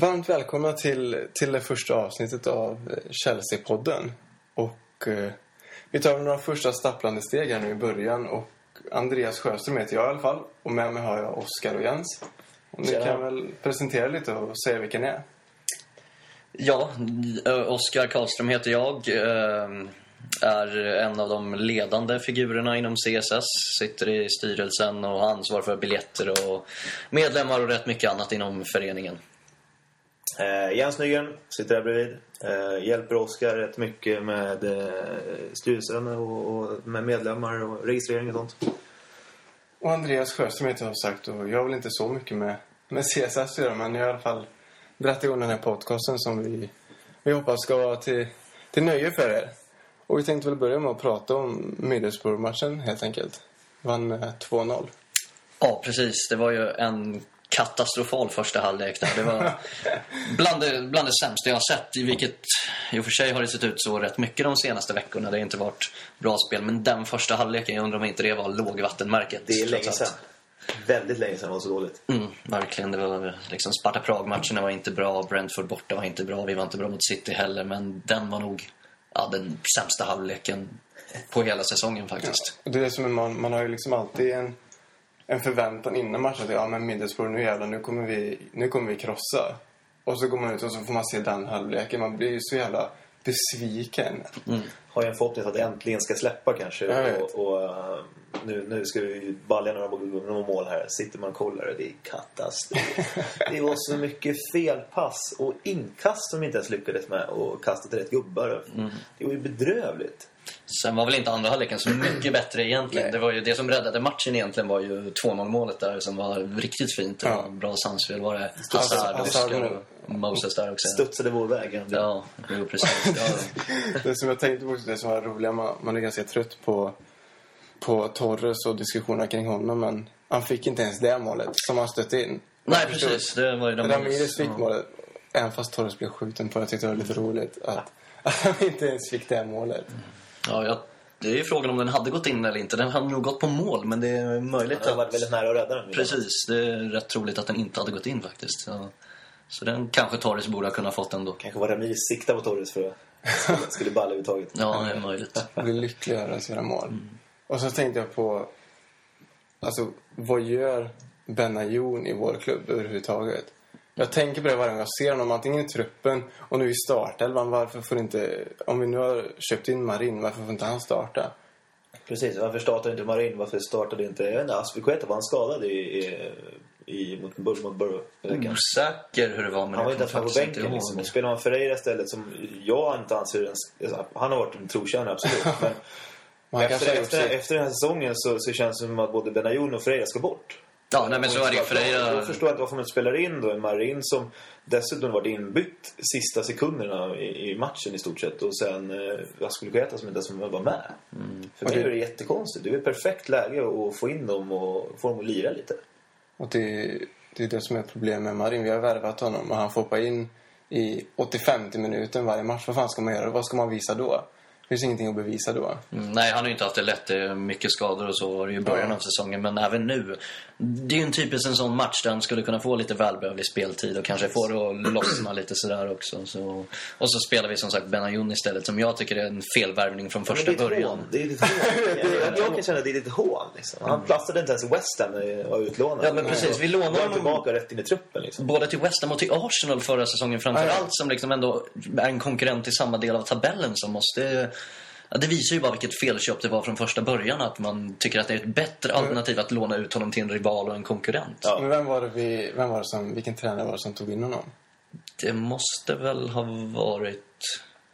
Varmt välkomna till, till det första avsnittet av eh, Chelsea-podden. Och eh, vi tar några första stapplande steg här nu i början. Och Andreas Sjöström heter jag i alla fall. Och med mig har jag Oskar och Jens. Och ni Tjena. kan väl presentera lite och säga vilka ni är. Ja, eh, Oskar Karlström heter jag. eh, Är en av de ledande figurerna inom CSS. Sitter i styrelsen och har ansvar för biljetter och medlemmar och rätt mycket annat inom föreningen. Eh, Jens Nygren sitter där bredvid. Eh, hjälper Oskar rätt mycket med eh, styrelsen och, och med medlemmar och registrering och sånt. Och Andreas Sjöström heter jag som sagt. Och jag väl inte så mycket med, med CSS göra. Men jag har i alla fall dragit igång den här podcasten som vi, vi hoppas ska vara till, till nöje för er. Och vi tänkte väl börja med att prata om Middlesbrough-matchen helt enkelt. Vann eh, 2-0. Ja, precis. Det var ju en katastrofal första halvlek där. Det var bland det, bland det sämsta jag har sett. I vilket, i och för sig har det sett ut så rätt mycket de senaste veckorna. Det har inte varit bra spel. Men den första halvleken, jag undrar om inte det var lågvattenmärket. Det är länge sedan. Väldigt länge sedan det var så dåligt. Mm, verkligen. Det var liksom Sparta Prag-matcherna var inte bra, Brentford borta var inte bra, vi var inte bra mot City heller. Men den var nog ja, den sämsta halvleken på hela säsongen faktiskt. Och det är det som man, man har ju liksom alltid en, en förväntan innan matchen att ja men Middlesbrough nu jävlar nu kommer vi, nu kommer vi krossa. Och så går man ut och så får man se den halvleken. Man blir ju så jävla besviken. Har ju en förhoppning att det äntligen ska släppa kanske. Och, och eh, nu, nu ska vi balja några, några mål här. Sitter man och kollar och det är katastrof. det var så mycket felpass och inkast som vi inte ens lyckades med och kasta till rätt gubbar. Det var ju bedrövligt. Sen var väl inte andra halvleken så mycket bättre egentligen. Det, var ju, det som räddade matchen egentligen var ju 2-0 målet där som var riktigt fint. Var Ja. Bra samspel var det. Hazard- Oscar och Moses där också. Studsade vår väg. Ja, jo, precis. Ja. Det som jag tänkte på, det som var roliga, man, man är ganska trött på, på Torres och diskussionerna kring honom. Men han fick inte ens det målet som han stötte in. Nej, Jag precis. Det var ju de Ramirez fick ja. målet. Även fast Torres blev skjuten på. Jag tyckte det var lite roligt att, att han inte ens fick det målet. Ja, jag, det är ju frågan om den hade gått in eller inte. Den hade nog gått på mål, men det är möjligt Han har varit att... väldigt nära att rädda den. Precis, det är rätt troligt att den inte hade gått in faktiskt. Så, så den kanske Torres borde ha kunnat fått ändå. Kanske var Ramirez sikta på Torres för att skulle, skulle balla överhuvudtaget. Ja, det är möjligt. Blir lycklig över att göra mål. Mm. Och så tänkte jag på... Alltså, vad gör Benayoun i vår klubb överhuvudtaget? Jag tänker på det varje gång jag ser honom, antingen i truppen och nu i startelvan. Varför får inte... Om vi nu har köpt in Marin, varför får inte han starta? Precis, varför startade inte Marin? Varför startade inte... Jag vet inte, Aspelkueta var han skadad i, i, i, mot, mot? Osäker hur det var, men Han var inte ens på bänken. Liksom. Spelar man Ferreira istället som jag inte anser... En, han har varit en trotjänare, absolut. Men efter, efter, efter den här säsongen så, så känns det som att både Benayoun och Ferreira ska bort. Ja, nej, men så är det ju. Då Ferreira... förstår jag inte varför man spelar in då en Marin som dessutom varit inbytt sista sekunderna i, i matchen i stort sett. Och sen eh, Aspelkueta som inte ens var med. För Och mig det- är det jättekonstigt. Det är ett perfekt läge att få in dem och få dem att lira lite. Och det, det är det som är problemet med Marin. Vi har värvat honom och han får hoppa in i 85 minuten varje match. Vad fan ska man göra? Vad ska man visa då? Det finns ingenting att bevisa då. Mm, Nej, han har ju inte haft det lätt. Mycket skador och så var det ju i början Ja. av säsongen. Men även nu. Det är ju en typisk en sån match där han skulle kunna få lite välbehövlig speltid och kanske få det att lossna lite sådär också. Så, och så spelar vi som sagt Benayoun istället som jag tycker är en felvärvning från första Men det början. Det är lite hån. jag, kan känna att det är lite hån. Liksom. Han platsade inte ens i West Ham när jag var utlånad. Ja, men precis. Vi lånar Var honom- tillbaka rätt in i truppen. Liksom. Både till West Ham och till Arsenal förra säsongen framförallt som liksom ändå är en konkurrent i samma del av tabellen som måste... Ja, det visar ju bara vilket felköp det var från första början att man tycker att det är ett bättre alternativ att låna ut honom till en rival och en konkurrent. Ja. Men vem var det vi, vem var det som, vilken tränare var det som tog in honom? Det måste väl ha varit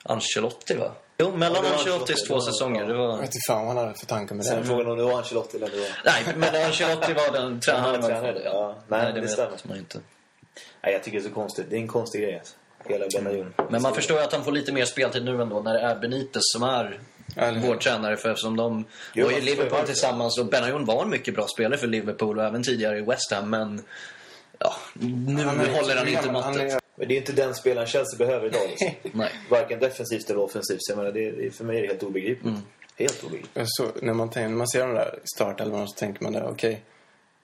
Ancelotti va? Jo, mellan Ja, Ancelottis Ancelotti. två Ja, säsonger. ja. Det Jag var... vet inte fan vad han hade för tankar med Sen det. frågan om det var Ancelotti eller det var... Nej, men Ancelotti var den tränaren. Man- tränare, ja. Nej, Nej, det det stämmer. man inte. Nej, jag tycker det är så konstigt. Det är en konstig grej. Alltså. Hela Benayoun. Men man förstår ju att han får lite mer speltid nu ändå när det är Benitez som är vår tränare. För eftersom de Jo, var i Liverpool varför. tillsammans och Benayoun var en mycket bra spelare för Liverpool och även tidigare i West Ham. Men ja, nu Han är- håller han inte han måttet. är- Men det är inte den spelaren Chelsea behöver idag. Liksom. Nej. Varken defensivt eller offensivt. Så jag menar, det, det, för mig är det helt obegripligt. Mm. Helt obegripligt. Så, när, man tänker, när man ser de där startelvorna så tänker man det, okej,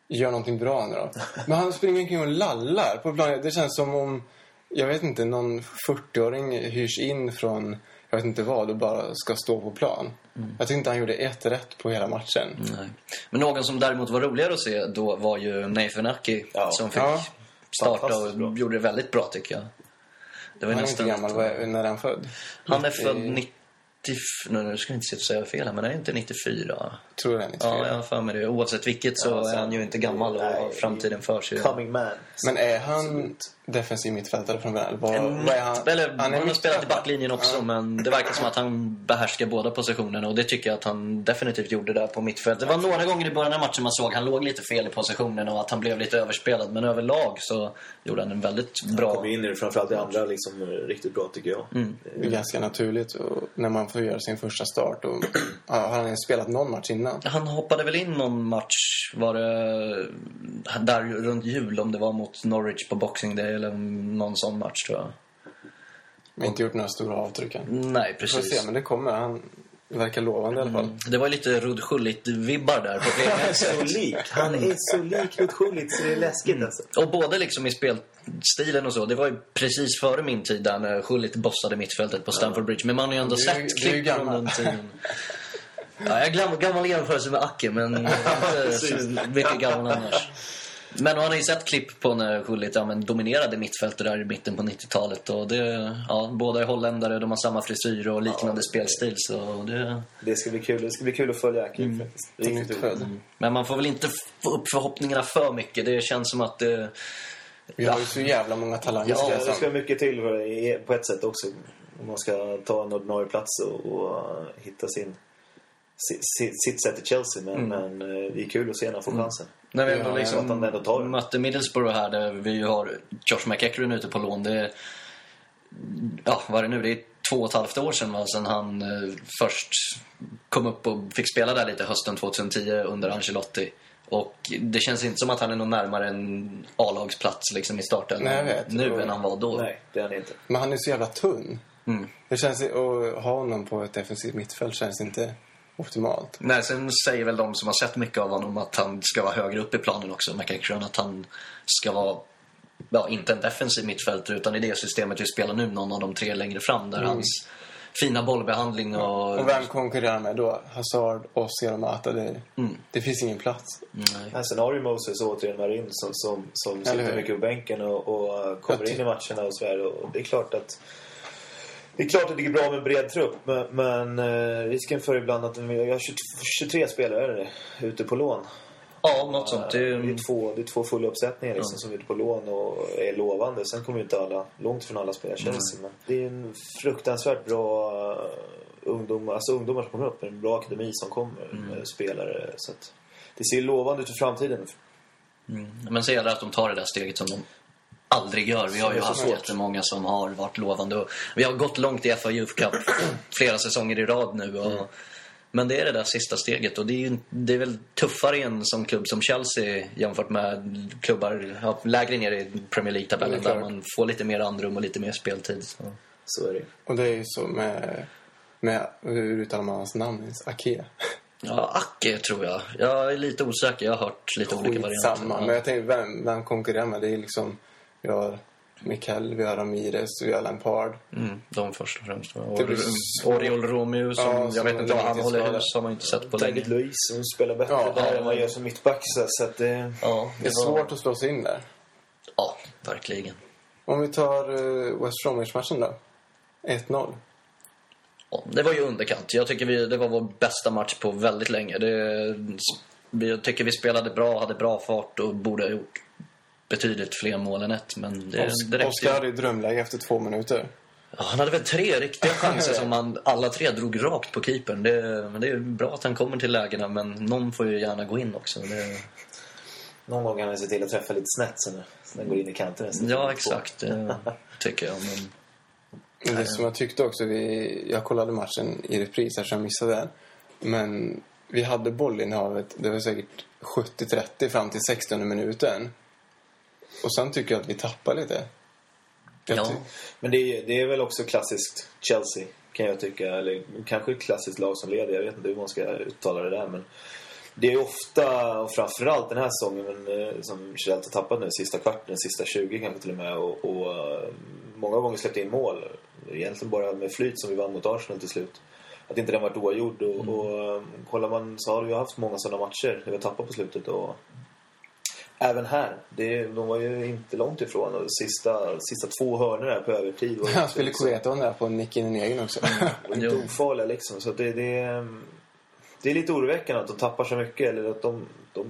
gör någonting bra nu då. Men han springer omkring och lallar på planen. Det känns som om jag vet inte, någon 40-åring hyrs in från jag vet inte vad och bara ska stå på plan. Mm. Jag tyckte inte han gjorde ett rätt på hela matchen. Nej. Men någon som däremot var roligare att se då var ju Nathan Aki Ja. som fick Ja. starta Fantastiskt bra. och gjorde det väldigt bra tycker jag. Det var Han är inte gammal, vad är, när är han född? Han är 90 född 90... Nu, ska jag inte och säga fel här, men är inte 94? Tror jag, 94. Ja, jag har för mig det. Oavsett vilket så Ja, är han ju inte gammal och har framtiden för sig. Coming man. Men är han defensiv mittfältare från början? Vad, En är han? mitt- eller, han, har mittfältare. spelat i backlinjen också, Ja. men det verkar som att han behärskar båda positionerna och det tycker jag att han definitivt gjorde där på mittfält. Det var några gånger i början av matchen man såg att han låg lite fel i positionen och att han blev lite överspelad, men överlag så gjorde han en väldigt bra... Kommer in i det framförallt i andra liksom, riktigt bra tycker jag. Det är ganska naturligt och, när man får göra sin första start. Och, har han ens spelat någon match innan? Han hoppade väl in någon match, var det där runt jul, om det var mot Norwich på Boxing Day eller någon sån match tror jag. Men inte gjort några stora avtryck än. Nej, får se, precis. men det kommer. Han verkar lovande i alla fall. Det var lite Rud Schullit-vibbar där på flera Så lik. Han är så lik Ruth Schulitz så det är läskigt alltså. Och både liksom i spelstilen och så. Det var ju precis före min tid där när Schullit bossade mittfältet på Stamford Bridge. Men man har ju ändå Du är- sett är klipp från den tiden. Ja, jag är gammal, jämförelse med Acke, men inte så mycket gammal annars. Men har ju sett klipp på när Schullit ja, men dominerade mittfältet där i mitten på 90-talet. Och det, ja, båda är holländare, de har samma frisyr och liknande spelstil. Så det, Det ska bli kul. Det ska bli kul att följa Aki Mm. faktiskt. Född. men man får väl inte få upp förhoppningarna för mycket. Det känns som att det... Vi har ju så jävla många talanger. Ja, Det ska mycket till för det, på ett sätt också. Om man ska ta en ordinarie plats och, och hitta sin, sitt, sitt, sätt i Chelsea. Men, men eh, det är kul att se när han får chansen. När vi Ja, ändå jag liksom att han ändå tar mötte Middlesbrough här där vi ju har Josh McEachran ute på lån. Det är, ja, vad är det nu? Det är två och ett halvt år sedan, va, sedan han eh, först kom upp och fick spela där lite hösten 2010 under Ancelotti. Och det känns inte som att han är någon närmare en A-lagsplats liksom i starten Nej, nu Och- än han var då. Nej, det är han inte. Men han är så jävla tunn. Mm. Det känns, att ha honom på ett defensivt mittfält känns inte optimalt. Nej, sen säger väl de som har sett mycket av honom att han ska vara högre upp i planen också, McEachran. Att han ska vara, ja, inte en defensiv mittfältare utan i det systemet vi spelar nu, någon av de tre längre fram där hans fina bollbehandling och... Och vem konkurrerar med då? Hazard, och Mata. Det, det finns ingen plats. Nej. Men sen har ju Moses återigen varit in som, som, som sitter mycket på bänken och, och kommer in i matcherna och så här. Och det är klart att det är klart att det är bra med en bred trupp, men, men eh, risken för ibland att vi har 20, 23 spelare är ute på lån. Ja, något sånt. Det Det är, är två, det är två fulla uppsättningar liksom, som är ute på lån och är lovande. Sen kommer ju inte alla, långt från alla spela Chelsea. Men det är en fruktansvärt bra uh, ungdom, alltså ungdomar som kommer upp. En bra akademi som kommer med spelare. Så det ser lovande ut för framtiden. men så gäller det att de tar det där steget som de aldrig gör. Vi har ju haft svårt. jättemånga som har varit lovande. Vi har gått långt i FA Youth Cup flera säsonger i rad nu. Och, Men det är det där sista steget och det är, det är väl tuffare i en som klubb som Chelsea jämfört med klubbar ja, lägre ner i Premier League-tabellen där man får lite mer andrum och lite mer speltid. Så. Så är det Och det är ju så med... med hur uttalar man hans namn? Ake. Ja, Acke tror jag. Jag är lite osäker. Jag har hört lite olika varianter. Skitsamma. Men jag tänker, vem, vem konkurrerar med? Det är liksom... Vi har Mikael, vi har Ramirez, vi har Lampard. Mm, de först och främst. Det Oriol Romeo, som Ja, jag som vet inte vad han håller hus, har man inte sett på länge. David Luiz som spelar bättre Ja, där än vad han gör som mittback. Så, så att det... Ja, Det är var- svårt att slå sig in där. Ja, verkligen. Om vi tar uh, West Bromwich-matchen då. 1-0. Ja, det var ju underkant. Jag tycker vi, det var vår bästa match på väldigt länge. Det, jag tycker vi spelade bra, hade bra fart och borde ha gjort betydligt fler mål än ett. Men det, det Oskar hade ju drömläge efter två minuter. Ja, han hade väl tre riktiga chanser som han, alla tre drog rakt på keepern. Det, men det är ju bra att han kommer till lägena, men någon får ju gärna gå in också. Det, Någon gång kan han se till att träffa lite snett så den går in i kanten. ja, exakt. Det tycker jag. Men, Men det som jag tyckte också, vi, jag kollade matchen i repris här så jag missade den. Men vi hade bollinnehavet, det var säkert 70-30 fram till 16 minuten. Och sen tycker jag att vi tappar lite. Jag ja. Men det är, det är väl också klassiskt Chelsea, kan jag tycka. Eller kanske ett klassiskt lag som leder. Jag vet inte hur man ska uttala det där. Men det är ofta, och framförallt den här säsongen, men, eh, som Chelsea har tappat nu, sista kvarten, sista 20 kanske till och med. Och, och eh, många gånger släppt in mål. Egentligen bara med flyt som vi vann mot Arsenal till slut. Att inte den varit oavgjord. Och, Mm. och eh, kollar man så har vi haft många sådana matcher där vi har tappat på slutet. Och även här, det, de var ju inte långt ifrån. Och sista, sista två hörnor där på övertid. var Han skulle Cueto där på nick in i egen också. och inte Jo. ofarliga liksom. Så det, det, är- det är lite oroväckande att de tappar så mycket. Eller att de, de,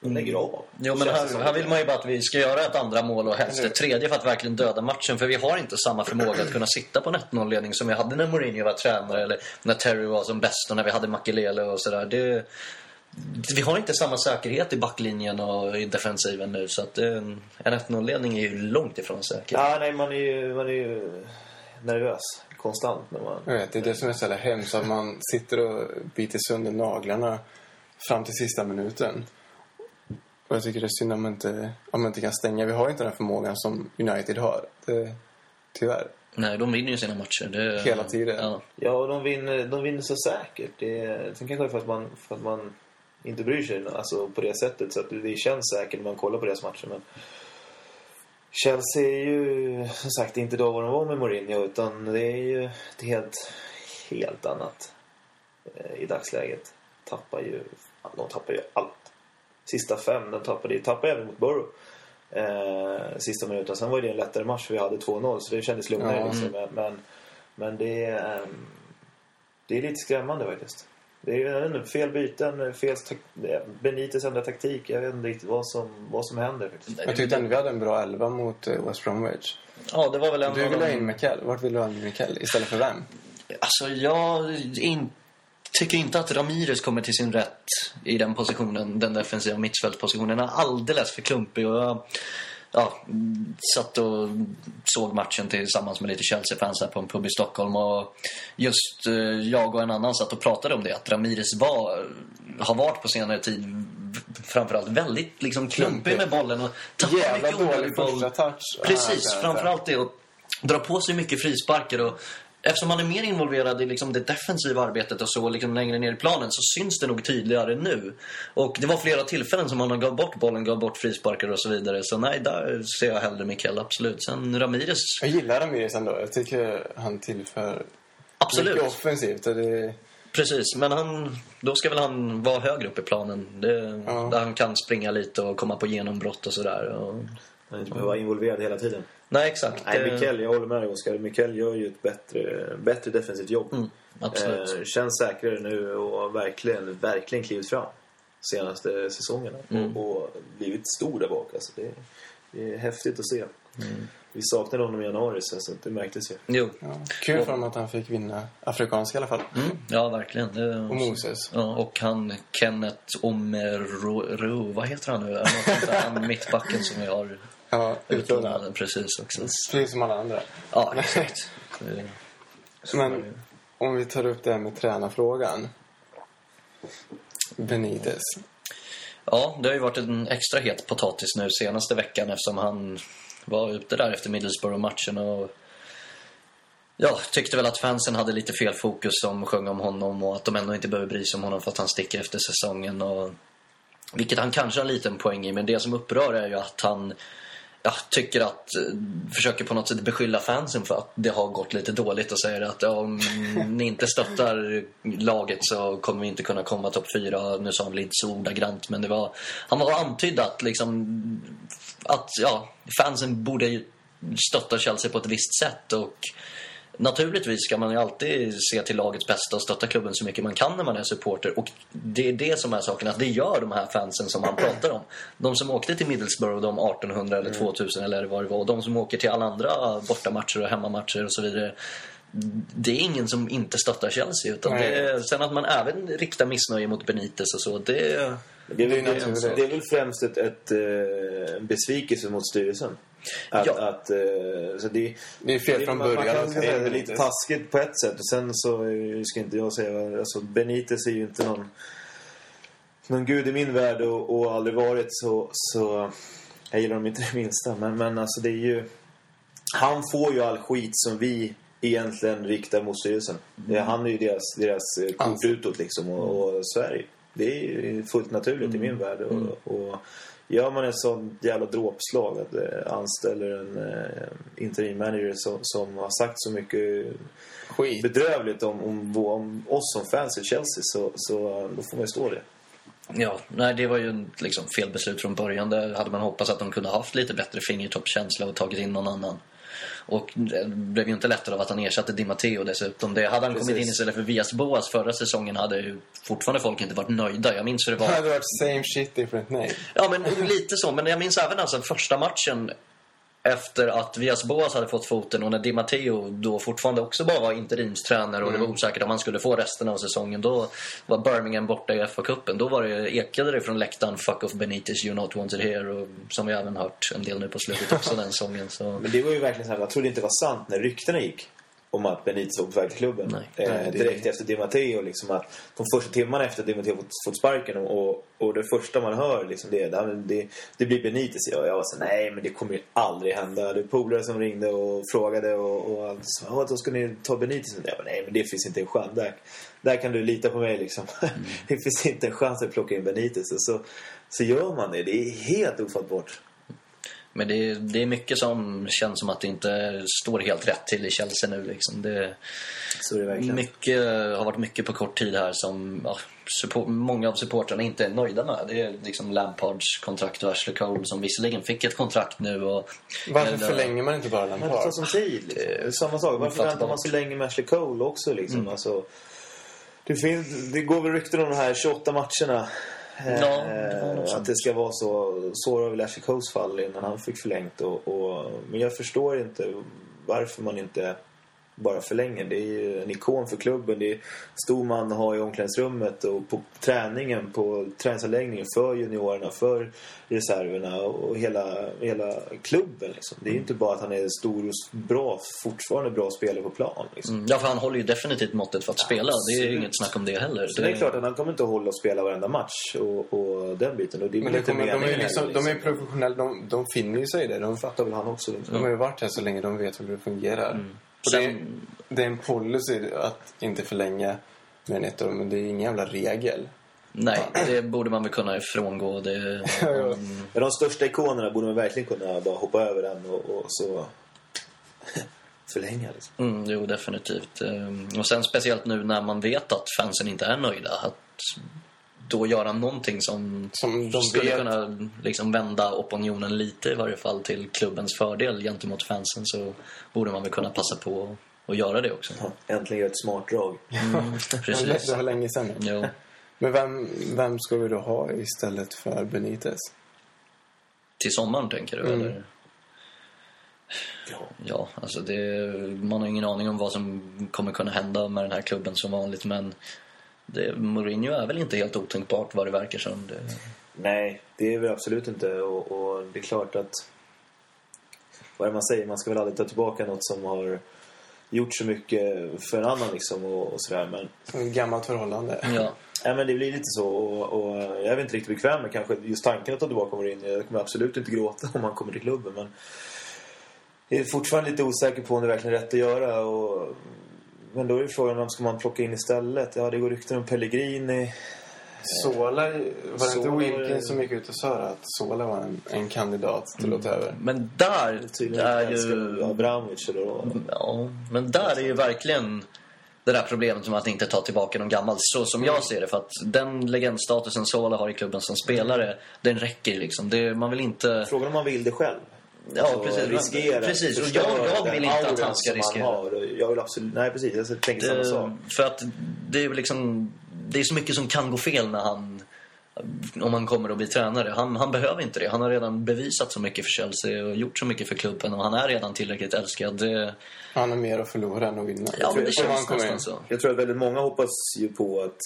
de lägger av. Jo, men här, här vill man ju bara att vi ska göra ett andra mål och helst ett tredje för att verkligen döda matchen. För vi har inte samma förmåga att kunna sitta på en 1-0-ledning som vi hade när Mourinho var tränare eller när Terry var som bäst och när vi hade Makelele och sådär. Det, vi har inte samma säkerhet i backlinjen och i defensiven nu så att eh, en 1-0-ledning är ju långt ifrån säker. Ja, nej, man är ju, man är ju nervös konstant när man... Jag vet, det är det som är så jävla hemskt. Att man sitter och biter sönder naglarna fram till sista minuten. Och jag tycker det är synd om man inte, om man inte kan stänga. Vi har inte den förmågan som United har. Det, tyvärr. Nej, de vinner ju sina matcher. Det, Hela tiden. Ja. Ja, och de vinner, de vinner så säkert. Det, sen kanske det är för att man, för att man inte bryr sig alltså, på det sättet. Så att det känns säkert när man kollar på deras matcher. Men Chelsea är ju som sagt inte då vad de var med Mourinho. Utan det är ju ett helt, helt annat eh, i dagsläget. Tappar ju, de tappar ju allt. Sista fem, de tappade tappade även mot Borough. Eh, sista minuten. Sen var det en lättare match för vi hade 2-0 så det kändes lugnare. Ja. Liksom. Men, men, men det är... ehm, det är lite skrämmande faktiskt. Det är inte, fel byten, fel Benites ändra taktik. Jag vet inte riktigt vad som, vad som händer faktiskt. Jag tyckte ändå vi hade en bra elva mot eh, West Bromwich. ja, det var väl en Du av vill ha in Mikel. Vart vill du ha in Mikel istället för vem? Alltså, jag in, tycker inte att Ramirez kommer till sin rätt i den positionen, den defensiva mittfältpositionen. Han är alldeles för klumpig och jag ja, satt och såg matchen tillsammans med lite Chelsea-fans här på en pub i Stockholm och just eh, jag och en annan satt och pratade om det, att Ramirez var, har varit på senare tid framförallt väldigt liksom klumpig med bollen och tappar Jävla mycket dålig boll. första touch. Precis, Ja, framförallt det. Och dra på sig mycket frisparkar. Och eftersom han är mer involverad i liksom det defensiva arbetet och så liksom längre ner i planen så syns det nog tydligare nu. Och det var flera tillfällen som han gav bort bollen, gav bort frisparkar och så vidare. Så nej, där ser jag hellre Mikael, absolut. Sen Ramirez, Jag gillar Ramirez ändå. Jag tycker han tillför absolut. mycket offensivt. Och det, Precis, men han, då ska väl han vara högre upp i planen. Det, Ja. Där han kan springa lite och komma på genombrott och sådär. Och... Man inte behöver vara involverad hela tiden. Nej, exakt. Nej, Mikel, jag håller med dig Oskar. Mikel gör ju ett bättre, bättre defensivt jobb. Mm, absolut. Eh, känns säkrare nu och verkligen, verkligen klivit fram senaste säsongerna. Mm. Och, blivit stor där bak. Alltså det, det är häftigt att se. Vi saknade honom i januari så så det märktes ju. Jo. ja. Kul för honom att han fick vinna afrikanska i alla fall. Mm, ja, verkligen. Det, Och Moses. Ja, och han Kenneth Omeru, vad heter han nu? Är? Han mittbacken som vi har Ja, utlånad precis också. Precis som alla andra. Ja, exakt. Men om vi tar upp det här med tränarfrågan. Benitez. Ja, det har ju varit en extra het potatis nu senaste veckan eftersom han var ute där efter Middlesbrough-matchen och ja, tyckte väl att fansen hade lite fel fokus som sjöng om honom och att de ändå inte behöver bry sig om honom för att han sticker efter säsongen. Och, vilket han kanske har en liten poäng i, men det som upprör är ju att han ja, tycker att, eh, försöker på något sätt beskylla fansen för att det har gått lite dåligt och säger att om ni inte stöttar laget så kommer vi inte kunna komma topp fyra. Nu sa han väl inte så ordagrant, men det var, han var antydd att liksom, att ja, fansen borde stötta Chelsea på ett visst sätt och Naturligtvis ska man ju alltid se till lagets bästa och stötta klubben så mycket man kan när man är supporter. Och det är det som är saken, att det gör de här fansen som man pratar om. De som åkte till Middlesbrough de 1800 eller 2000 eller vad det var. Och de som åker till alla andra bortamatcher och hemmamatcher och så vidare. Det är ingen som inte stöttar Chelsea. Utan är, sen att man även riktar missnöje mot Benitez och så. Det, Det är väl, är det är väl främst ett, ett, eh, en besvikelse mot styrelsen. Att, Ja. att, eh, så det, Det är fel från man, man början. kan säga att det är lite taskigt på ett sätt. Och sen så eh, ska inte jag säga... Alltså Benitez är ju inte någon, någon gud i min värld och, och aldrig varit så, så... Jag gillar dem inte det minsta. Men, men alltså det är ju... Han får ju all skit som vi egentligen riktar mot styrelsen. Det- Han är ju deras, deras eh, kort Ansikte. utåt liksom. Och, och är det är fullt naturligt i min värld. Och, och gör man en sån jävla dråpslag att eh, anställer en eh, interim manager som, som har sagt så mycket Skit. bedrövligt om, om, om oss som fans i Chelsea så, så då får man ju stå det. Ja, nej det var ju liksom fel beslut från början. Där hade man hoppats att de kunde haft lite bättre fingertoppskänsla och tagit in någon annan. Och det blev ju inte lättare av att han ersatte Di Matteo dessutom. Det, hade han kommit Precis. in istället för Vias Boas förra säsongen hade ju fortfarande folk inte varit nöjda. Jag minns hur det Det var. hade varit same shit different name. Ja, men lite så. Men jag minns även alltså första matchen efter att Vias Boas hade fått foten och när Di Matteo då fortfarande också bara var interimstränare och det var osäkert om han skulle få resten av säsongen. Då var Birmingham borta i FA-cupen. Då var det, ekade det från läktaren “Fuck off Benitez, you're not wanted here” och som vi även hört en del nu på slutet också den sången. Så. Men det var ju verkligen så här, jag trodde inte det var sant när ryktena gick om att Benitez var på väg till klubben. Nej. Eh, Nej, det- direkt efter Di Matteo. Liksom, att de första timmarna efter att Di Matteo fått, fått sparken och, och, och det första man hör liksom, det, är, "Ja, men det, det blir Benitez. Och jag var så nej men det kommer ju aldrig hända. Det är polare som ringde och frågade och, och allt så, "Ja, då ska ni ta Benitez. Jag bara, nej men det finns inte en chans. Där, där kan du lita på mig liksom. det finns inte en chans att plocka in Benitez. Och så, så gör man det. Det är helt ofattbart. Men det är, det är mycket som känns som att det inte står helt rätt till i Chelsea nu. Liksom. Det, Så är det verkligen. mycket, har varit mycket på kort tid här som ja, support, många av supportrarna inte är nöjda med. Det är liksom Lampards kontrakt och Ashley Cole som visserligen fick ett kontrakt nu. Och, Varför men, eh, förlänger man inte bara Men det Lampard? tar som tid. Liksom. Det samma sak. Varför väntar man så länge med Ashley Cole också? Liksom? Alltså, det, finns, det går väl rykten om de här 28 matcherna. Ja, det Eh, att det ska vara så. Så var väl Ashley Coles fall innan han fick förlängt. Och, och, men jag förstår inte varför man inte bara förlänger. Det är ju en ikon för klubben. Det är stor man att ha i omklädningsrummet och på träningen, på träningsanläggningen för juniorerna, för reserverna och hela, hela klubben. Liksom. Det är ju inte bara att han är stor och bra, fortfarande bra spelare på plan. Liksom. Mm, Ja, för han håller ju definitivt måttet för att spela. Det är Absolut. inget snack om det heller. Så det är klart att han kommer inte att hålla och spela varenda match och, och den biten. Och det är Men det inte kommer, de är liksom, heller, de är liksom. professionella, de, de finner ju sig i det. De, fattar väl han också. Liksom. de har ju varit här så länge, de vet hur det fungerar. Och det, är, det är en policy att inte förlänga mer än ett år, men det är ingen jävla regel. Nej, det borde man väl kunna ifrångå. Det. Men de största ikonerna borde man verkligen kunna bara hoppa över den och, och så förlänga. Liksom. Mm, jo, definitivt. Ehm, Och sen speciellt nu när man vet att fansen inte är nöjda. Att då göra någonting som, Som de skulle vet. kunna liksom vända opinionen lite i varje fall till klubbens fördel gentemot fansen så borde man väl kunna passa på att göra det också. Ja, äntligen ett smart drag. Mm, precis. Det var länge sedan. Jo. Men vem, vem ska vi då ha istället för Benitez? Till sommaren tänker du? Mm. Eller? Ja. Ja, alltså det, man har ingen aning om vad som kommer kunna hända med den här klubben som vanligt. Men det, Mourinho är väl inte helt otänkbart vad det verkar som. Det, Nej, det är väl absolut inte. Och, och det är klart att... Vad är det man säger? Man ska väl aldrig ta tillbaka något som har gjort så mycket för en annan liksom och, och sådär. Men, Som ett gammalt förhållande. ja. nej, men det blir lite så. Och, och jag är väl inte riktigt bekväm med kanske just tanken att ta tillbaka Mourinho. Jag kommer absolut inte gråta om han kommer till klubben. Men jag är fortfarande lite osäker på om det verkligen är rätt att göra. Och, men då är ju frågan vem ska man plocka in istället? Ja, det går rykten om Pellegrini. Sola, var det inte Sola- Wilkins som gick ut och sa att Sola var en, en kandidat till att ta över? Men där Tydligen är ju... Abramovic eller vad. Ja, men där är ju verkligen det där problemet med att inte ta tillbaka någon gammal. Så som jag ser det. För att den legendstatusen Sola har i klubben som spelare, den räcker liksom. Det, man vill inte... Frågan om man vill det själv. Ja, Alltså, precis. riskera. Precis, och jag- jag vill inte att han ska riskera. har. Jag vill absolut... Nej, precis. Jag tänker samma sak. För att det är ju liksom... Det är så mycket som kan gå fel när han... Om han kommer att bli tränare. Han, han behöver inte det. Han har redan bevisat så mycket för Chelsea och gjort så mycket för klubben. Och han är redan tillräckligt älskad. Det, Han har mer att förlora än att vinna. ja, men det känns nästan in. så. Jag tror att väldigt många hoppas ju på att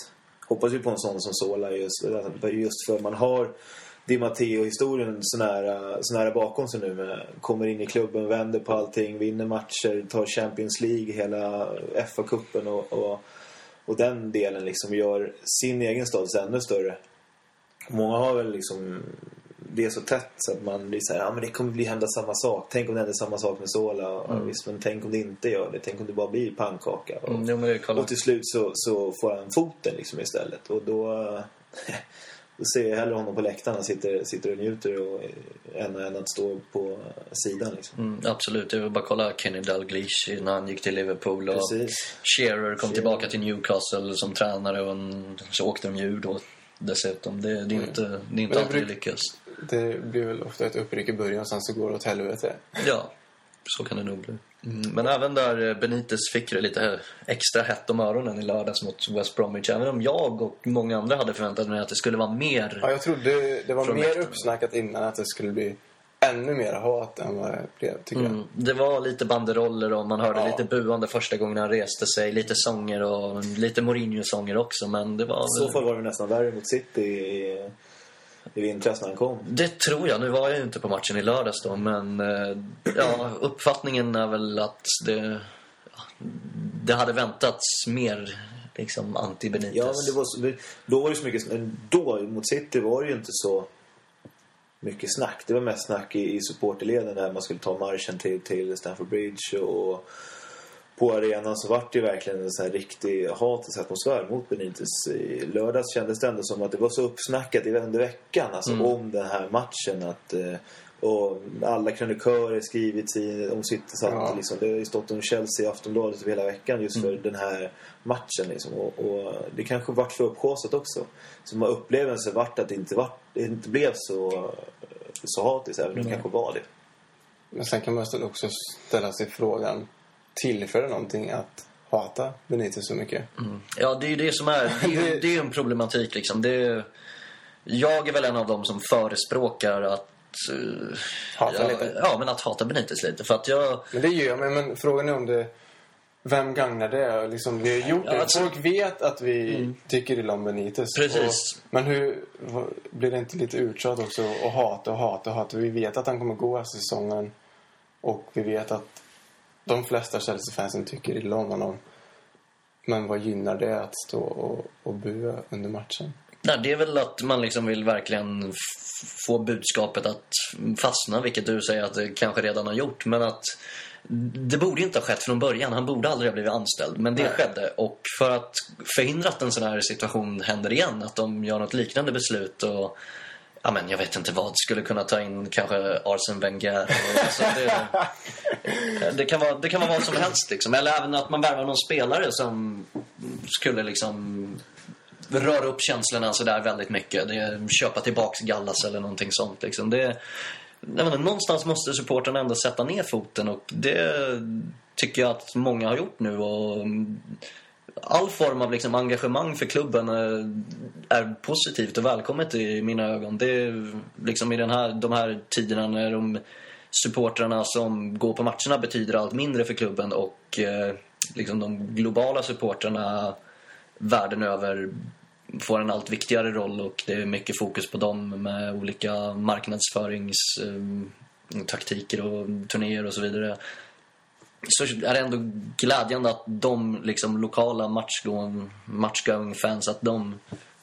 hoppas ju på en sån som Sola just, just för man har Di Matteo-historien så nära, så nära bakom sig nu. Med, kommer in i klubben, vänder på allting, vinner matcher, tar Champions League, hela FA-cupen och, och, och den delen liksom gör sin egen status ännu större. Många har väl liksom det är så tätt så att man blir så här, ja men det kommer bli hända samma sak. Tänk om det händer samma sak med Sola. Ja, visst, men tänk om det inte gör det. Tänk om det bara blir pannkaka. Och, Mm, och till slut så, så får han foten liksom istället. Och Då ser jag hellre honom på läktaren. Han sitter, sitter och njuter och, än, än att stå på sidan. Liksom. Mm, absolut, jag vill bara kolla Kenny Dalglish när han gick till Liverpool. Och Precis. Shearer kom Shearer. tillbaka till Newcastle som tränare och en, så åkte de ju då dessutom. Det, det är inte, det är inte det alltid det lyckas. Det blir väl ofta ett uppryck i början, sen så går det åt helvete. Ja, så kan det nog bli. Mm, men även där eh, Benitez fick det lite extra hett om öronen i lördags mot West Bromwich. Även om jag och många andra hade förväntat mig att det skulle vara mer. Ja, jag trodde det var mer uppsnackat innan att det skulle bli ännu mer hat än vad det blev, tycker jag. Mm, det var lite banderoller och man hörde Ja. lite buande första gången han reste sig. Lite sånger och lite Mourinho-sånger också. Men det var... I så fall var det nästan värre mot City i, vintras när han kom. Det tror jag. Nu var jag ju inte på matchen i lördags då, men eh, ja, uppfattningen är väl att det, det hade väntats mer liksom anti-Benitez. Ja, men det var så, då var det så mycket... Då, mot City, var det ju inte så mycket snack. Det var mest snack i, i supporterleden när man skulle ta marschen till, till Stamford Bridge och på arenan så vart det ju verkligen en sån här riktig hatisk atmosfär mot Benitez. I lördags kändes det ändå som att det var så uppsnackat i under veckan alltså, om den här matchen. Att, eh, och alla krönikörer skrivit i, om satt Ja. liksom, Det har ju stått om Chelsea i Aftonbladet över hela veckan just för den här matchen. Liksom. Och, och det kanske vart för upphaussat också. Så man upplevelsen vart att det inte, vart, det inte blev så, så hatiskt, även om det kanske var det. Men sen kan man också ställa sig frågan, tillför det någonting att hata Benitez så mycket? Ja, det är ju det som är... Det är det är en problematik liksom. Det är, jag är väl en av dem som förespråkar att... eh, Hata ja, lite. Ja, men att hata Benitez lite. För att jag... Men det gör man, men frågan är om det... Vem gagnar det? Liksom, vi har gjort det. alltså- Folk vet att vi tycker illa om Benitez. Precis. Och, men hur... Blir det inte lite uttjat också att hata och hata och hata? Vi vet att han kommer gå här säsongen. Och vi vet att de flesta Chelsea-fansen tycker illa om honom. Men vad gynnar det att stå och, och bua under matchen? Nej, det är väl att man liksom vill verkligen få budskapet att fastna, vilket du säger att det kanske redan har gjort. Men att det borde inte ha skett från början. Han borde aldrig ha blivit anställd. Men det Nej. skedde. Och för att förhindra att en sån här situation händer igen, att de gör något liknande beslut och Ja, men jag vet inte vad. Skulle kunna ta in kanske Arsene Wenger. Alltså, det, det, kan vara, det kan vara vad som helst. Liksom. Eller även att man värvar någon spelare som skulle liksom röra upp känslorna så där väldigt mycket. Det köpa tillbaks Gallas eller någonting sånt. Liksom. Det, menar, någonstans måste supporten ändå sätta ner foten och det tycker jag att många har gjort nu. Och all form av liksom engagemang för klubben eh, är, positivt och välkommet i mina ögon. Det är liksom i den här, de här tiderna när de supportrarna som går på matcherna betyder allt mindre för klubben och eh, liksom de globala supportrarna världen över får en allt viktigare roll och det är mycket fokus på dem med olika marknadsföringstaktiker eh, och turnéer och så vidare. Så är det ändå glädjande att de liksom, lokala matchgång, matchgoing fans att de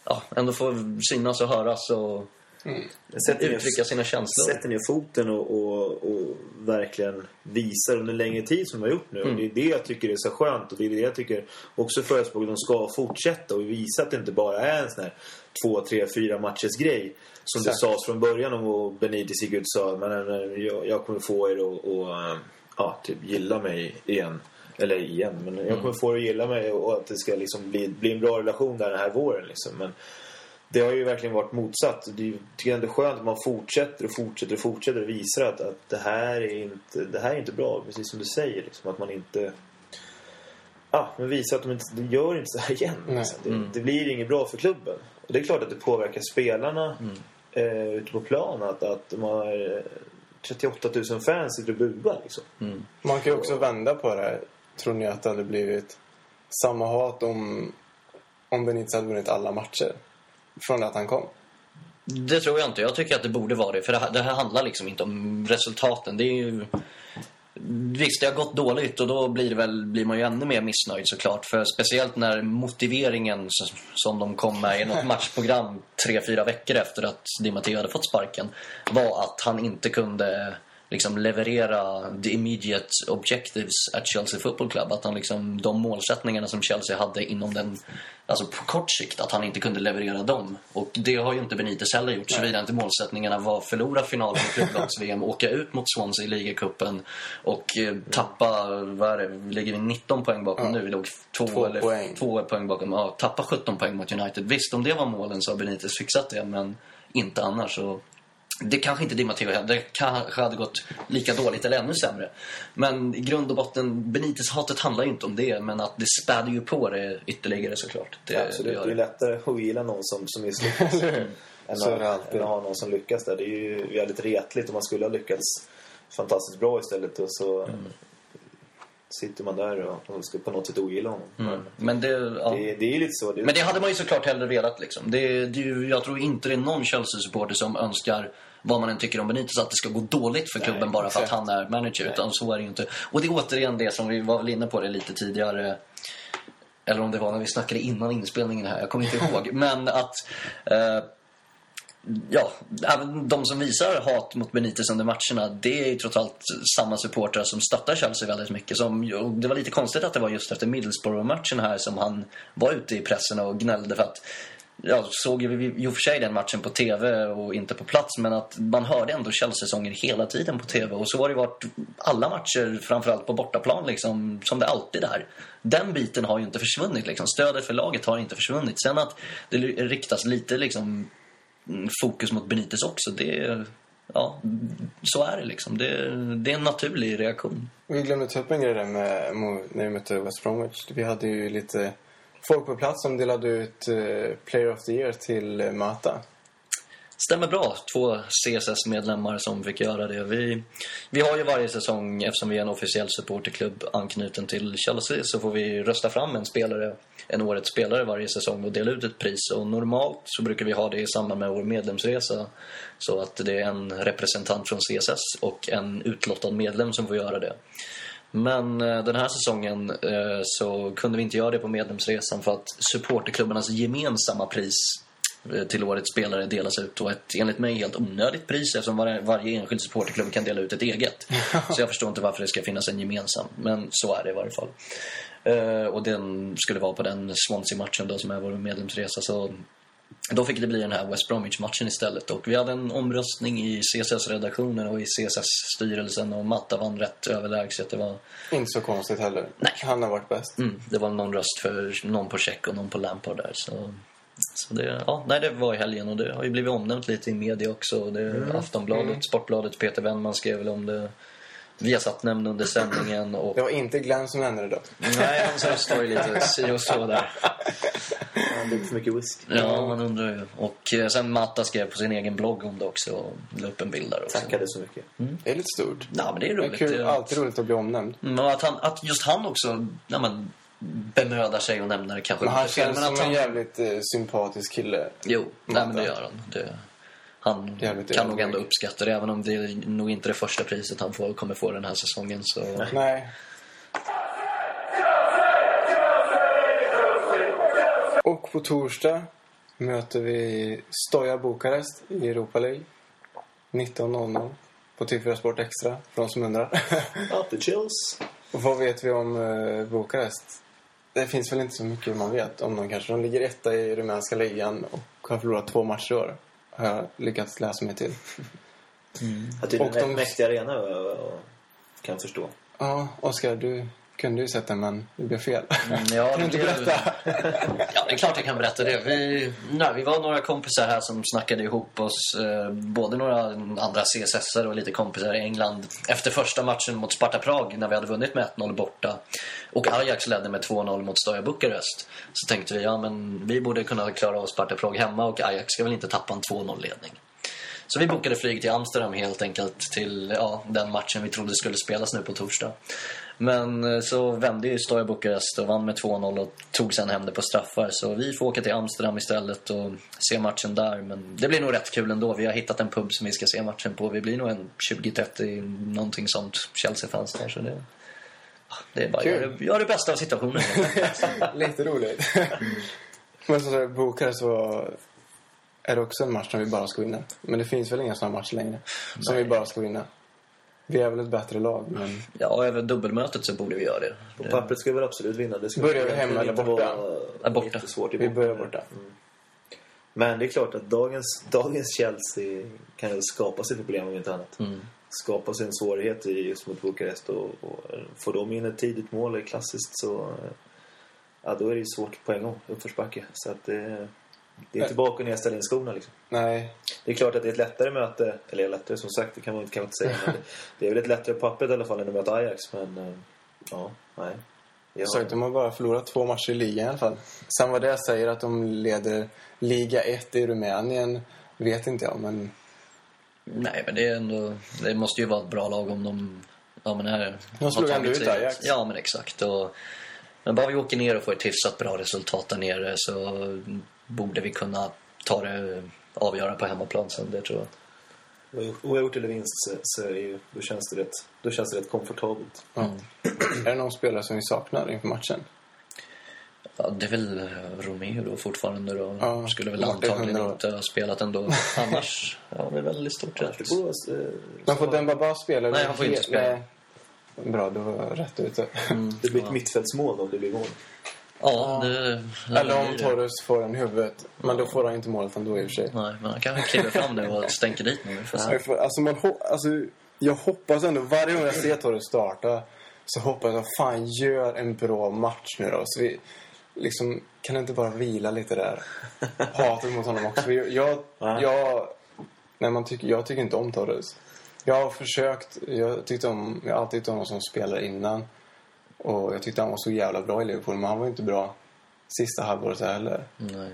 ja, ändå får synas och höras och ner- uttrycka sina känslor. sätter ner foten och, och, och verkligen visar under längre tid som de har gjort nu. Och det är det jag tycker är så skönt och det är det jag tycker också förespråkar de ska fortsätta och visa att det inte bara är en sån här två, tre, fyra matchers grej. Som det Exakt. sades från början om och Benitez gick ut och sa men jag, jag kommer få er att och, eh, ja, typ gilla mig igen. Eller igen, men jag kommer få er att gilla mig och att det ska liksom bli, bli en bra relation där den här våren. Liksom. Men det har ju verkligen varit motsatt. Det är tycker jag ändå är skönt att man fortsätter och fortsätter och fortsätter och visar att, att det, här är inte, det här är inte bra. Precis som du säger. Liksom, att man inte... Ja, men visar att de inte, det gör inte så här igen. Liksom. Det, det blir inget bra för klubben. Och det är klart att det påverkar spelarna eh, ute på plan. Att, att de har eh, 38 000 fans sitter och buar. Liksom. Man kan ju också vända på det. Tror ni att det hade blivit samma hat om, om Benitez hade vunnit alla matcher? Från att han kom. Det tror jag inte. Jag tycker att det borde vara det. För det här, det här handlar liksom inte om resultaten. Det är ju... Visst, det har gått dåligt och då blir, väl, blir man ju ännu mer missnöjd såklart. För speciellt när motiveringen som de kom med i något matchprogram tre, fyra veckor efter att Di Matteo hade fått sparken var att han inte kunde liksom leverera the immediate objectives at Chelsea Football Club. Att han liksom, de målsättningarna som Chelsea hade inom den, alltså på kort sikt, att han inte kunde leverera dem. Och det har ju inte Benitez heller gjort, såvida inte målsättningarna var förlora finalen i klubblags-VM, åka ut mot Swansea i ligacupen och eh, tappa, vad är det, ligger vi 19 poäng bakom Ja. nu? Vi låg två, Två eller poäng. två poäng bakom. Ja, tappa 17 poäng mot United. Visst, om det var målen så har Benitez fixat det, men inte annars. Och det kanske inte Di Matteo. Det kanske hade gått lika dåligt eller ännu sämre. Men i grund och botten, Benitez-hatet handlar ju inte om det, men att det späder ju på det ytterligare såklart. Det, Ja, Absolut. det Det är lättare att gilla någon som, som misslyckas än, Så att, alltid. än att ha någon som lyckas där. Det är ju väldigt retligt om man skulle ha lyckats fantastiskt bra istället och så Mm. sitter man där och, och ska på något sätt ogilla honom. Mm. Men det, ja. Det, det är lite så. Det, Men det hade man ju såklart hellre velat. Liksom. Det, det, jag tror inte det är någon Chelsea-supporter som önskar vad man än tycker om Benitez, att det ska gå dåligt för klubben bara för att han är manager. Utan så är det ju inte. Och det är återigen det som vi var inne på det lite tidigare. Eller om det var när vi snackade innan inspelningen här, jag kommer inte ihåg. Men att... Eh, Ja, även de som visar hat mot Benitez under matcherna, det är ju trots allt samma supportrar som stöttar Chelsea väldigt mycket. Som, det var lite konstigt att det var just efter Middlesbrough-matchen här som han var ute i pressen och gnällde för att jag såg ju i och för sig den matchen på TV och inte på plats men att man hörde ändå Chelsea-sånger hela tiden på TV och så har det varit alla matcher, framförallt på bortaplan liksom, som det alltid är. Den biten har ju inte försvunnit liksom. Stödet för laget har inte försvunnit. Sen att det riktas lite liksom fokus mot Benitez också. Det ja, så är det liksom. Det, det är en naturlig reaktion. Vi glömde ta upp en grej där med, när vi mötte West Bromwich. Vi hade ju lite folk på plats som delade ut eh, Player of the Year till eh, Mata. Stämmer bra. Två CSS-medlemmar som fick göra det. Vi, vi har ju varje säsong, eftersom vi är en officiell supporterklubb anknuten till Chelsea, så får vi rösta fram en spelare, en årets spelare varje säsong och dela ut ett pris. Och normalt så brukar vi ha det i samband med vår medlemsresa. Så att det är en representant från CSS och en utlottad medlem som får göra det. Men eh, den här säsongen eh, så kunde vi inte göra det på medlemsresan för att supporterklubbarnas gemensamma pris eh, till årets spelare delas ut och ett enligt mig helt onödigt pris eftersom var, varje enskild supporterklubb kan dela ut ett eget. Så jag förstår inte varför det ska finnas en gemensam, men så är det i varje fall. Och den skulle vara på den Swansea-matchen då som är vår medlemsresa så då fick det bli den här West Bromwich-matchen istället. Och vi hade en omröstning i CSS-redaktionen och i CSS-styrelsen och Matta vann rätt överlägset. Det var, Inte så konstigt heller. Nej. Han har varit bäst. mm, det var någon röst för någon på Check och någon på Lampard där. Så, så det, ja, nej, det var i helgen och det har ju blivit omnämnt lite i media också. Det, Aftonbladet, Sportbladet, Peter Wennman skrev väl om det. Vi har satt nämnd under sändningen och... Det var inte Glenn som nämnde det då. Nej, hans röst var ju lite si och så där. Han dricker för mycket whisky. Ja, man undrar ju. Och eh, sen Matta skrev på sin egen blogg om det också och la upp en bild där också. Tackade så mycket. Det är lite stort. Ja, men det är Det är roligt. kul, alltid roligt att bli omnämnd. Mm, och att, han, att just han också ja, men, bemödar sig och nämner det kanske Men han känns men som att en han, jävligt eh, sympatisk kille. Jo, nej, men det gör han. Det, han Jävligt kan nog ändå uppskatta det, även om det är nog inte det första priset han får, kommer få den här säsongen. Så, Nej. Och på torsdag möter vi Stoja Bukarest i Europa League. 19.00 på TV4 Sport Extra, för de som undrar. Alltid chills. Och vad vet vi om uh, Bukarest? Det finns väl inte så mycket man vet om dem kanske. De ligger etta i rumänska ligan och har förlorat två matcher i år. Har jag lyckats läsa mig till. Att det är Och en de- mäktig arena vad jag kan förstå. Ja, Oskar, du kunde ju sett den men det blev fel. Mm, ja, kan du inte berätta? Ja, det är klart jag kan berätta det. Vi, nej, vi var några kompisar här som snackade ihop oss. Eh, både några andra css och lite kompisar i England. Efter första matchen mot Sparta Prag, när vi hade vunnit med 1-0 borta och Ajax ledde med 2-0 mot Stoja Bukarest, så tänkte vi ja, men vi borde kunna klara av Sparta Prag hemma och Ajax ska väl inte tappa en 2-0-ledning. Så vi bokade flyg till Amsterdam helt enkelt till ja, den matchen vi trodde skulle spelas nu på torsdag. Men eh, så vände ju Stoja Bukarest och vann med 2-0 och tog sen hem det på straffar. Så vi får åka till Amsterdam istället och se matchen där. Men det blir nog rätt kul ändå. Vi har hittat en pub som vi ska se matchen på. Vi blir nog en 20-30, någonting sånt, Chelsea-fans där. Så det, det är bara Kul. gör, gör det bästa av situationen. Lite roligt. Men så Bukarest så är det också en match som vi bara ska vinna. Men det finns väl inga sådana matcher längre som vi bara ska vinna. Vi är väl ett bättre lag, men Ja, över dubbelmötet så borde vi göra det. På det pappret ska vi väl absolut vinna. Det ska Börjar vi hemma eller borta? vara borta. jättesvårt i vi borta. börjar borta. Men det är klart att dagens, dagens Chelsea kan ju skapa sig problem om inte annat. Mm. Skapa sig en svårighet i- just mot Bukarest och, och får de in ett tidigt mål är klassiskt så ja, då är det ju svårt på en gång, uppförsbacke. Så att det, det är inte och ner ställa in skorna liksom. Nej, Det är klart att det är ett lättare möte, eller lättare som sagt, det kan man, kan man inte säga. Men det, det är väl ett lättare på pappret i alla fall än att möta Ajax, men eh, ja, nej. Ja. så att de har bara förlorat två matcher i ligan i alla fall. Sen vad det säger att de leder Liga 1 i Rumänien vet inte jag, men Nej, men det är ändå... Det måste ju vara ett bra lag om de... Ja, men är, De slog ändå ut Ajax. Ja, men exakt. Och, men bara vi åker ner och får ett hyfsat bra resultat där nere så borde vi kunna ta det avgöra på hemmaplan sen, det tror jag. Oavgjort eller vinst så, så är ju, då, känns det rätt, då känns det rätt komfortabelt. ja. är det någon spelare som vi saknar inför matchen? Ja, det är väl eh, Romeo då fortfarande då. Ja, Skulle väl antagligen inte ha spelat ändå. Annars, ja det är väl i stort vara, eh, Men får Dembaba spela? Nej, han får inte spela. Nej. Bra, då var rätt ute. det blir ett ja. mittfältsmål om det blir mål. Ja, det... Eller om. Torres får den i huvudet. Men då får han inte målet ändå i och för sig. Nej, men han kanske kliver fram nu och stänker dit nu. Jag får- Alltså, man, ho- alltså, jag hoppas ändå, varje gång jag ser Torres starta så hoppas jag, fan gör en bra match nu då. Så vi, liksom, kan inte bara vila lite där? Hatet mot honom också. För Jag, jag, Nej. jag, nej, man tycker, jag tycker inte om Torres. Jag har försökt, jag, tyckte om, jag har alltid tyckt om honom som spelare innan. Och jag tyckte han var så jävla bra i Liverpool, men han var inte bra sista halvåret heller. Nej.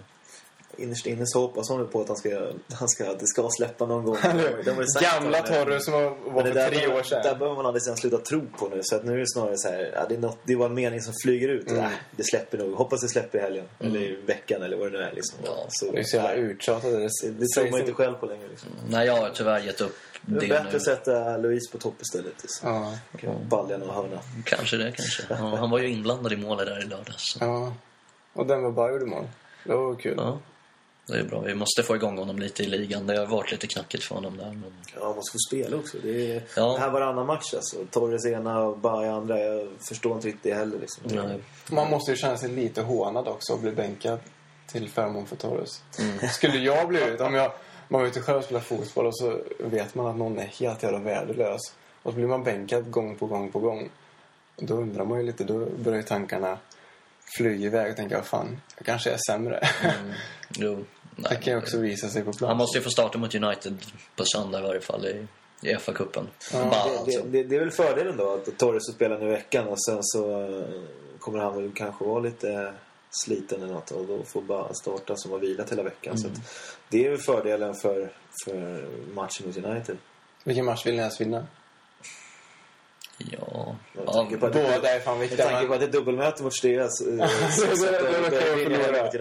Innerst inne så hoppas man på att han ska, han ska, att det ska släppa någon gång. De har ju sagt Gamla det, Torres som var, var det för där, tre år sedan. där behöver man aldrig sedan sluta tro på nu. Så att nu är det snarare så här, ja, det, är något, det var en mening som flyger ut. Mm. Äh, det släpper nog. Hoppas det släpper i helgen. Eller i veckan eller vad det nu är. Liksom. Ja, så, Det är så jävla uttjatat. Det, det, det tror man inte själv på längre. Liksom. Nej, jag har tyvärr gett upp Det är det bättre nu. att sätta Louise på topp istället. Liksom. Ja, Mm. Baljan och hörna. Kanske det, kanske. Ja, han var ju inblandad i målet där i lördags. ja. Och den var bara gjorde mål. Det var kul. Ja, det är bra. Vi måste få igång honom lite i ligan. Det har varit lite knackigt för honom där. Men... Ja, man måste få spela också. Det är Ja. det här varannan match alltså. Torres ena och Baja andra. Jag förstår inte riktigt det heller. Liksom. Man måste ju känna sig lite hånad också och bli bänkad till förmån för Torres. Skulle jag bli ut, om jag, man var ute själv och spelade fotboll och så vet man att någon är helt jävla värdelös. Och så blir man bänkad gång på gång på gång. Då undrar man ju lite, då börjar ju tankarna flyga iväg och tänka, vad fan, jag kanske är sämre. Jo, Det nej. kan ju också visa sig på plats. Han måste ju få starta mot United på söndag i varje fall i, i FA-cupen. Ja, Det, alltså. det, det, det är väl fördelen då att Torres får spela nu i veckan och sen så eh, kommer han väl kanske vara lite sliten eller något och då får bara starta som har vilat hela veckan. Så att det är väl fördelen för, för matchen mot United. Vilken match vill ni helst vinna? Ja, Jag ja, tänker på att Båda är fan Med viktiga. tanke på att det är dubbelmöte mot Stea så, så, så,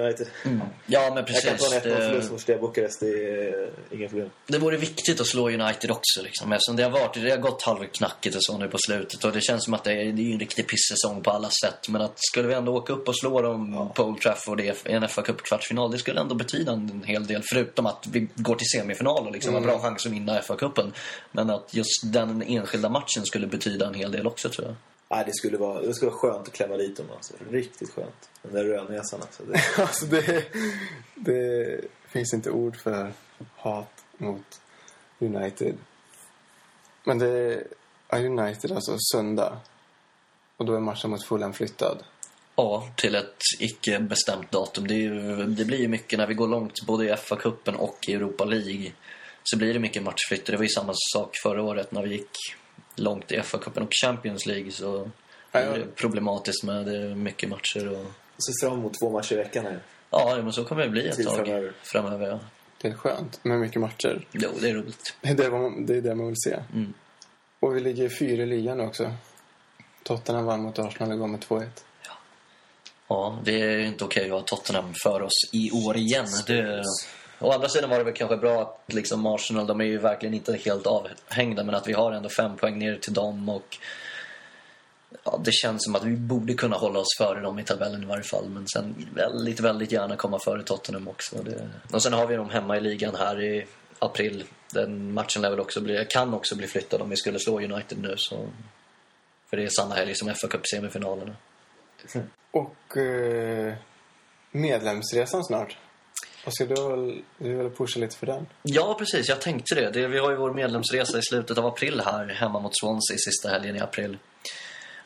United. ja, men Jag kan precis. ta en 1-0 förlust Det, mot Stea Bukarest, det är eh, inga problem. det vore viktigt att slå United också. Liksom, eftersom det har, varit, det har gått halvknackigt och så nu på slutet. Och det känns som att det är, det är en riktig pissäsong på alla sätt. Men att skulle vi ändå åka upp och slå dem på Old Trafford i en fa Cup kvartsfinal det skulle ändå betyda en hel del. Förutom att vi går till semifinal och liksom har bra chans att vinna FA-cupen. Men att just den enskilda matchen skulle betyda en hel del också tror jag. Nej, det skulle vara, det skulle vara skönt att klämma dit dem. Alltså. Riktigt skönt. Den där rödnäsan alltså. Det, Alltså det, det finns inte ord för hat mot United. Men det är United alltså söndag. Och då är matchen mot Fulham flyttad. Ja, till ett icke bestämt datum. Det, ju, det blir ju mycket när vi går långt både i FA-cupen och i Europa League. Så blir det mycket matchflytt. Det var ju samma sak förra året när vi gick långt i FA-cupen och Champions League. Så Ja, det ja. är problematiskt med det är mycket matcher. Och... så fram emot två matcher i veckan här. Ja, men så kommer det bli ett Tid tag framöver. framöver. ja. Det är skönt med mycket matcher. Jo, det är roligt. Det är det man, det är det man vill se. Mm. Och vi ligger fyra i ligan också. Tottenham vann mot Arsenal igår med 2-1. Ja, det är ju inte okej att ha Tottenham för oss i år igen. Det... Å andra sidan var det väl kanske bra att liksom Arsenal, de är ju verkligen inte helt avhängda, men att vi har ändå fem poäng ner till dem och ja, det känns som att vi borde kunna hålla oss före dem i tabellen i varje fall. Men sen väldigt, väldigt gärna komma före Tottenham också. Det... Och sen har vi dem hemma i ligan här i april. Den matchen lär väl också bli, kan också bli flyttad om vi skulle slå United nu. Så, för det är samma helg som fa Cup-semifinalerna. Och eh, medlemsresan snart. Vad ska du väl, du vill pusha lite för den? Ja, precis. Jag tänkte det. det. Vi har ju vår medlemsresa i slutet av april här hemma mot Swansea sista helgen i april.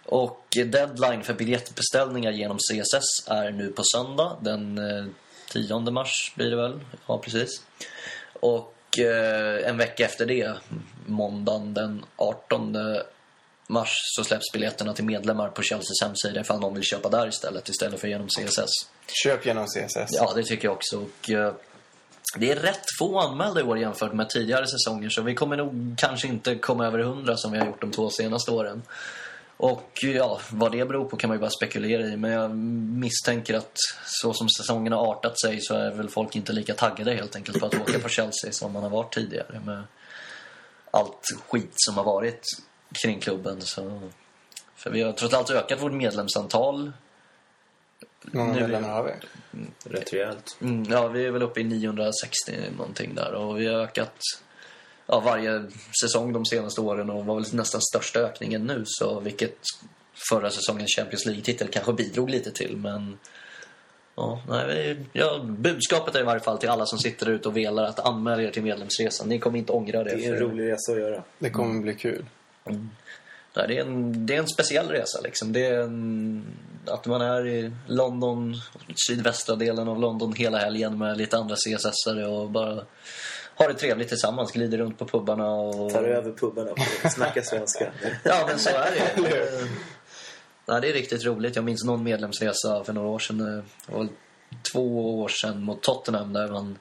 Och deadline för biljettbeställningar genom CSS är nu på söndag. Den eh, 10 mars blir det väl. Ja, precis. Och eh, en vecka efter det, måndagen den 18 mars, så släpps biljetterna till medlemmar på Chelseas hemsida ifall någon vill köpa där istället, istället för genom CSS. Köp genom CSS. Ja, det tycker jag också. Och, eh, det är rätt få anmälda i år jämfört med tidigare säsonger så vi kommer nog kanske inte komma över 100 som vi har gjort de två senaste åren. Och ja, vad det beror på kan man ju bara spekulera i. Men jag misstänker att så som säsongen har artat sig så är väl folk inte lika taggade helt enkelt på att åka på Chelsea som man har varit tidigare. Med allt skit som har varit kring klubben. Så, för vi har trots allt ökat vårt medlemsantal. Hur många Nu- medlemmar har vi? Rätt rejält. Mm, ja, vi är väl uppe i 960 någonting där. Och vi har ökat ja, varje säsong de senaste åren och var väl nästan största ökningen nu. Så vilket förra säsongens Champions League-titel kanske bidrog lite till. Men ja, nej, vi, ja, budskapet är i varje fall till alla som sitter ute och velar att anmäla er till medlemsresan. Ni kommer inte ångra det. Det är en för- rolig resa att göra. Det kommer bli kul. Nej, det, är en, det är en speciell resa. Liksom. Det är en, att man är i London, sydvästra delen av London hela helgen med lite andra CSS-are och bara har det trevligt tillsammans. Glider runt på pubarna och... Tar över pubarna och snackar svenska. Ja, men så är det. Eh, Nej, det är riktigt roligt. Jag minns någon medlemsresa för några år sedan. eh, Det var två år sedan mot Tottenham där man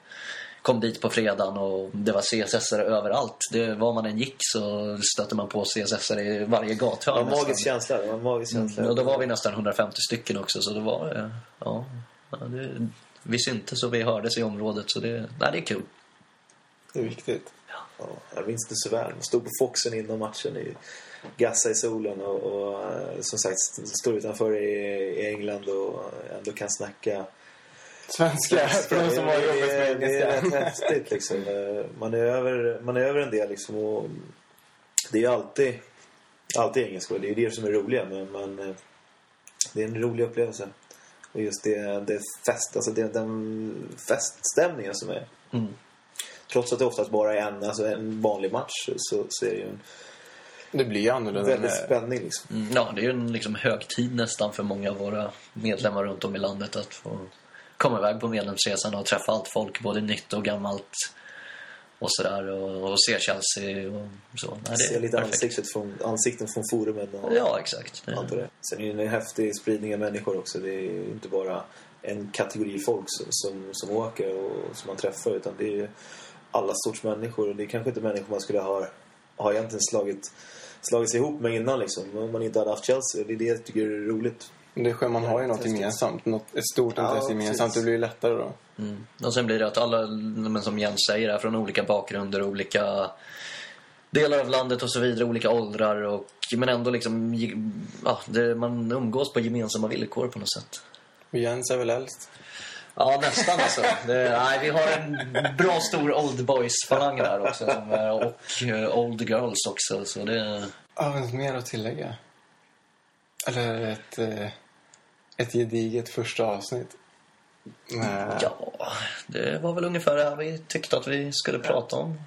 kom dit på fredagen och det var CSS överallt. Det, var man än gick så stötte man på CSS i varje Det var gathörn. en magisk känsla. Det var magisk känsla. Mm, och då var vi nästan 150 stycken också, så det var... eh, Ja, ja, det, vi syntes och vi hördes i området, så det, nej, det är kul. Det är viktigt. Ja, jag minns det så väl. Man stod på Foxen innan matchen i gassa i solen och, och eh, som sagt står utanför i, i England och ändå kan snacka Svenska, för de som har det, jobbat är, med det är rätt engelska. häftigt liksom. Man är över, man är över en del liksom och det är ju alltid, alltid engelska det är ju det som är roliga men man, eh, det är en rolig upplevelse. Och just det, det fest, alltså det, den feststämningen som är. Mm. Trots att det oftast bara är en, alltså en vanlig match så, så är det ju en Det blir annorlunda. väldigt spänning liksom. Mm, Ja, det är ju en liksom högtid nästan för många av våra medlemmar runt om i landet att få komma iväg på medlemsresan och träffa allt folk, både nytt och gammalt. Och sådär, och, och se Chelsea och så. Nej, Se lite perfekt. ansiktet från, ansikten från forumen och Ja, exakt. Allt det. Sen är det en häftig spridning av människor också. Det är ju inte bara en kategori folk som, som, som åker och som man träffar utan det är alla sorts människor och det är kanske inte människor man skulle ha, ha egentligen slagit, slagit sig ihop med innan liksom. Om man inte hade haft Chelsea. Det är det jag tycker är roligt. Det är skönt, man har ju något gemensamt. Något, ett stort Ja, intresse gemensamt. Det blir ju lättare då. Mm. Och sen blir det att alla, men som Jens säger, är från olika bakgrunder, olika delar av landet och så vidare, olika åldrar. Och, men ändå liksom, ja, det, man umgås på gemensamma villkor på något sätt. Och Jens är väl äldst? Ja, nästan alltså. Det, nej, vi har en bra stor old boys-falang där också. som är- Och eh, old girls också. Så det, något mer att tillägga? Eller ett, eh, ett gediget första avsnitt? Nej. ja, det var väl ungefär det här vi tyckte att vi skulle prata om.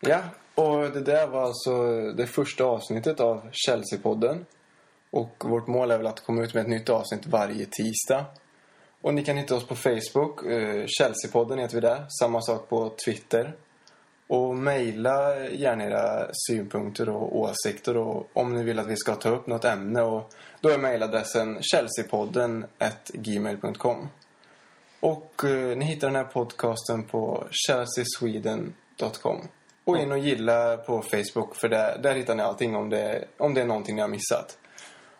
Ja, och det där var alltså det första avsnittet av Chelsea-podden. Och vårt mål är väl att komma ut med ett nytt avsnitt varje tisdag. Och ni kan hitta oss på Facebook. Eh, Chelsea-podden heter vi där. Samma sak på Twitter. Och mejla gärna era synpunkter och åsikter och om ni vill att vi ska ta upp något ämne. Och då är mejladressen chelseapodden gmail.com. Och eh, ni hittar den här podcasten på chelseasweden.com. Och in och gilla på Facebook för där, där hittar ni allting om det, om det är någonting ni har missat.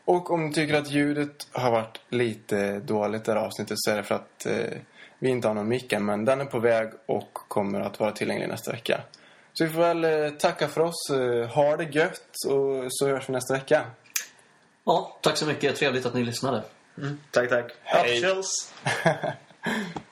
Och om ni tycker att ljudet har varit lite dåligt i det här avsnittet så är det för att eh, vi inte har någon mick än, men den är på väg och kommer att vara tillgänglig nästa vecka. Så vi får väl eh, tacka för oss. Eh, ha det gött och så hörs vi nästa vecka. Ja, tack så mycket. Trevligt att ni lyssnade. Tack, tack. Hej. Up!